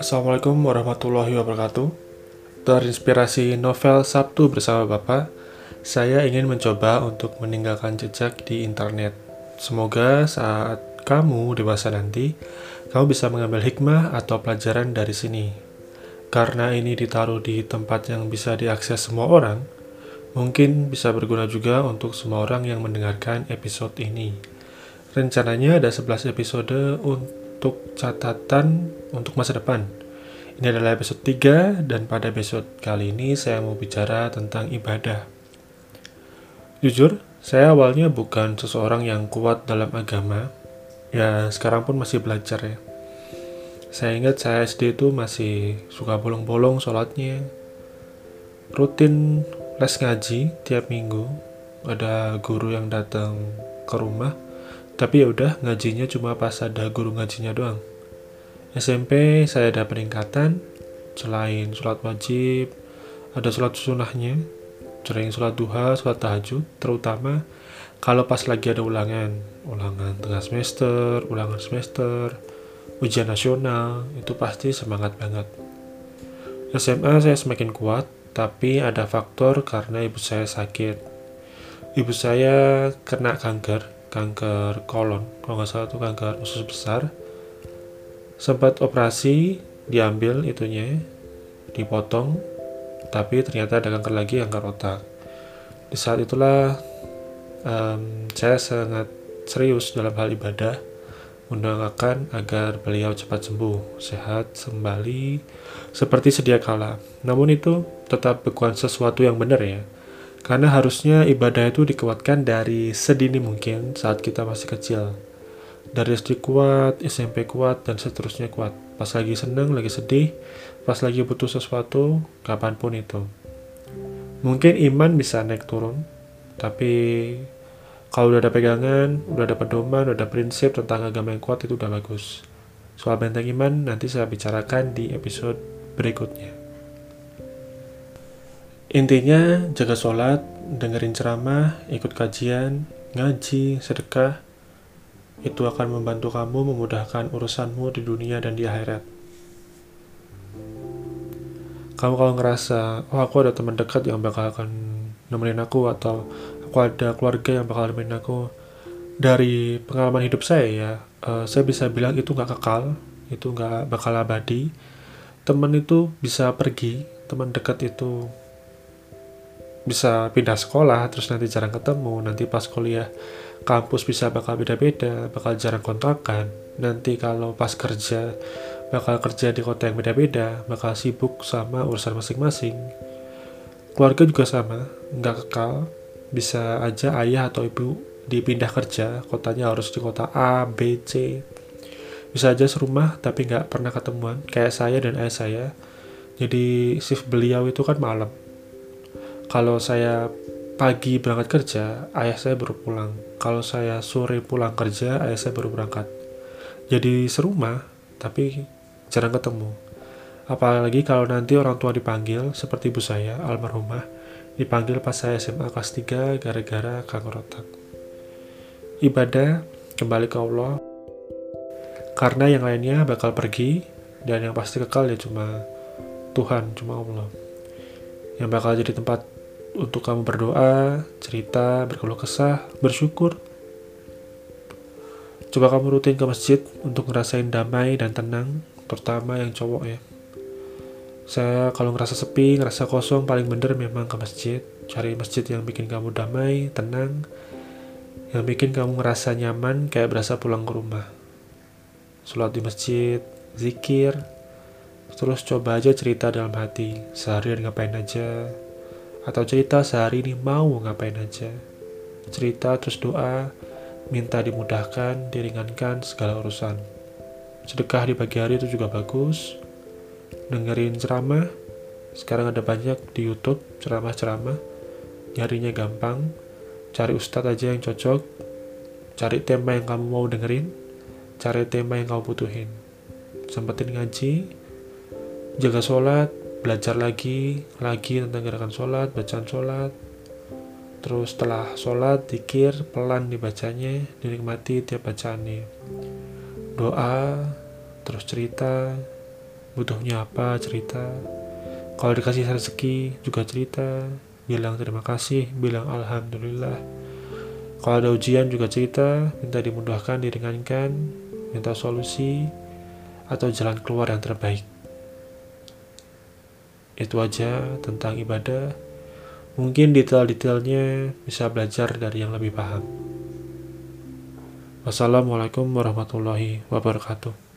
Assalamualaikum warahmatullahi wabarakatuh. Terinspirasi novel Sabtu bersama Bapak, saya ingin mencoba untuk meninggalkan jejak di internet. Semoga saat kamu dewasa nanti, kamu bisa mengambil hikmah atau pelajaran dari sini. Karena ini ditaruh di tempat yang bisa diakses semua orang, mungkin bisa berguna juga untuk semua orang yang mendengarkan episode ini. Rencananya ada 11 episode untuk catatan untuk masa depan. Ini adalah episode 3 dan pada episode kali ini saya mau bicara tentang ibadah. Jujur, saya awalnya bukan seseorang yang kuat dalam agama. Ya, sekarang pun masih belajar ya. Saya ingat saya SD itu masih suka bolong-bolong sholatnya. Rutin les ngaji tiap minggu. Ada guru yang datang ke rumah tapi ya udah ngajinya cuma pas ada guru ngajinya doang. SMP saya ada peningkatan selain sholat wajib, ada sholat sunnahnya, sering sholat duha, sholat tahajud, terutama kalau pas lagi ada ulangan, ulangan tengah semester, ulangan semester, ujian nasional, itu pasti semangat banget. SMA saya semakin kuat, tapi ada faktor karena ibu saya sakit. Ibu saya kena kanker kanker kolon kalau nggak salah itu kanker usus besar sempat operasi diambil itunya dipotong tapi ternyata ada kanker lagi kanker otak di saat itulah um, saya sangat serius dalam hal ibadah mendoakan agar beliau cepat sembuh, sehat, kembali seperti sedia kala. Namun itu tetap bukan sesuatu yang benar ya. Karena harusnya ibadah itu dikuatkan dari sedini mungkin saat kita masih kecil. Dari SD kuat, SMP kuat, dan seterusnya kuat. Pas lagi seneng, lagi sedih, pas lagi butuh sesuatu, kapan pun itu. Mungkin iman bisa naik turun, tapi kalau udah ada pegangan, udah ada pedoman, udah ada prinsip tentang agama yang kuat itu udah bagus. Soal benteng iman nanti saya bicarakan di episode berikutnya. Intinya, jaga sholat, dengerin ceramah, ikut kajian, ngaji, sedekah. Itu akan membantu kamu memudahkan urusanmu di dunia dan di akhirat. Kamu kalau ngerasa, oh aku ada teman dekat yang bakal akan nemenin aku, atau aku ada keluarga yang bakal nemenin aku, dari pengalaman hidup saya ya, uh, saya bisa bilang itu nggak kekal, itu nggak bakal abadi. Teman itu bisa pergi, teman dekat itu bisa pindah sekolah terus nanti jarang ketemu nanti pas kuliah kampus bisa bakal beda-beda bakal jarang kontakan nanti kalau pas kerja bakal kerja di kota yang beda-beda bakal sibuk sama urusan masing-masing. Keluarga juga sama nggak kekal bisa aja ayah atau ibu dipindah kerja kotanya harus di kota A, B, C. Bisa aja serumah tapi nggak pernah ketemuan kayak saya dan ayah saya. Jadi shift beliau itu kan malam kalau saya pagi berangkat kerja, ayah saya baru pulang. Kalau saya sore pulang kerja, ayah saya baru berangkat. Jadi serumah, tapi jarang ketemu. Apalagi kalau nanti orang tua dipanggil, seperti ibu saya, almarhumah, dipanggil pas saya SMA kelas 3 gara-gara kanker otak. Ibadah, kembali ke Allah, karena yang lainnya bakal pergi, dan yang pasti kekal ya cuma Tuhan, cuma Allah. Yang bakal jadi tempat untuk kamu berdoa, cerita, berkeluh kesah, bersyukur. Coba kamu rutin ke masjid untuk ngerasain damai dan tenang, terutama yang cowok ya. Saya kalau ngerasa sepi, ngerasa kosong, paling bener memang ke masjid. Cari masjid yang bikin kamu damai, tenang, yang bikin kamu ngerasa nyaman, kayak berasa pulang ke rumah. Sholat di masjid, zikir, terus coba aja cerita dalam hati, seharian ngapain aja, atau cerita sehari ini mau ngapain aja. Cerita terus doa, minta dimudahkan, diringankan segala urusan. Sedekah di pagi hari itu juga bagus. Dengerin ceramah, sekarang ada banyak di YouTube ceramah-ceramah. Nyarinya gampang, cari ustadz aja yang cocok, cari tema yang kamu mau dengerin, cari tema yang kamu butuhin. Sempetin ngaji, jaga sholat, belajar lagi lagi tentang gerakan sholat bacaan sholat. Terus setelah sholat dikir pelan dibacanya dinikmati tiap bacaannya. Doa terus cerita butuhnya apa cerita. Kalau dikasih rezeki juga cerita. Bilang terima kasih bilang alhamdulillah. Kalau ada ujian juga cerita. Minta dimudahkan diringankan. Minta solusi atau jalan keluar yang terbaik itu aja tentang ibadah. Mungkin detail-detailnya bisa belajar dari yang lebih paham. Wassalamualaikum warahmatullahi wabarakatuh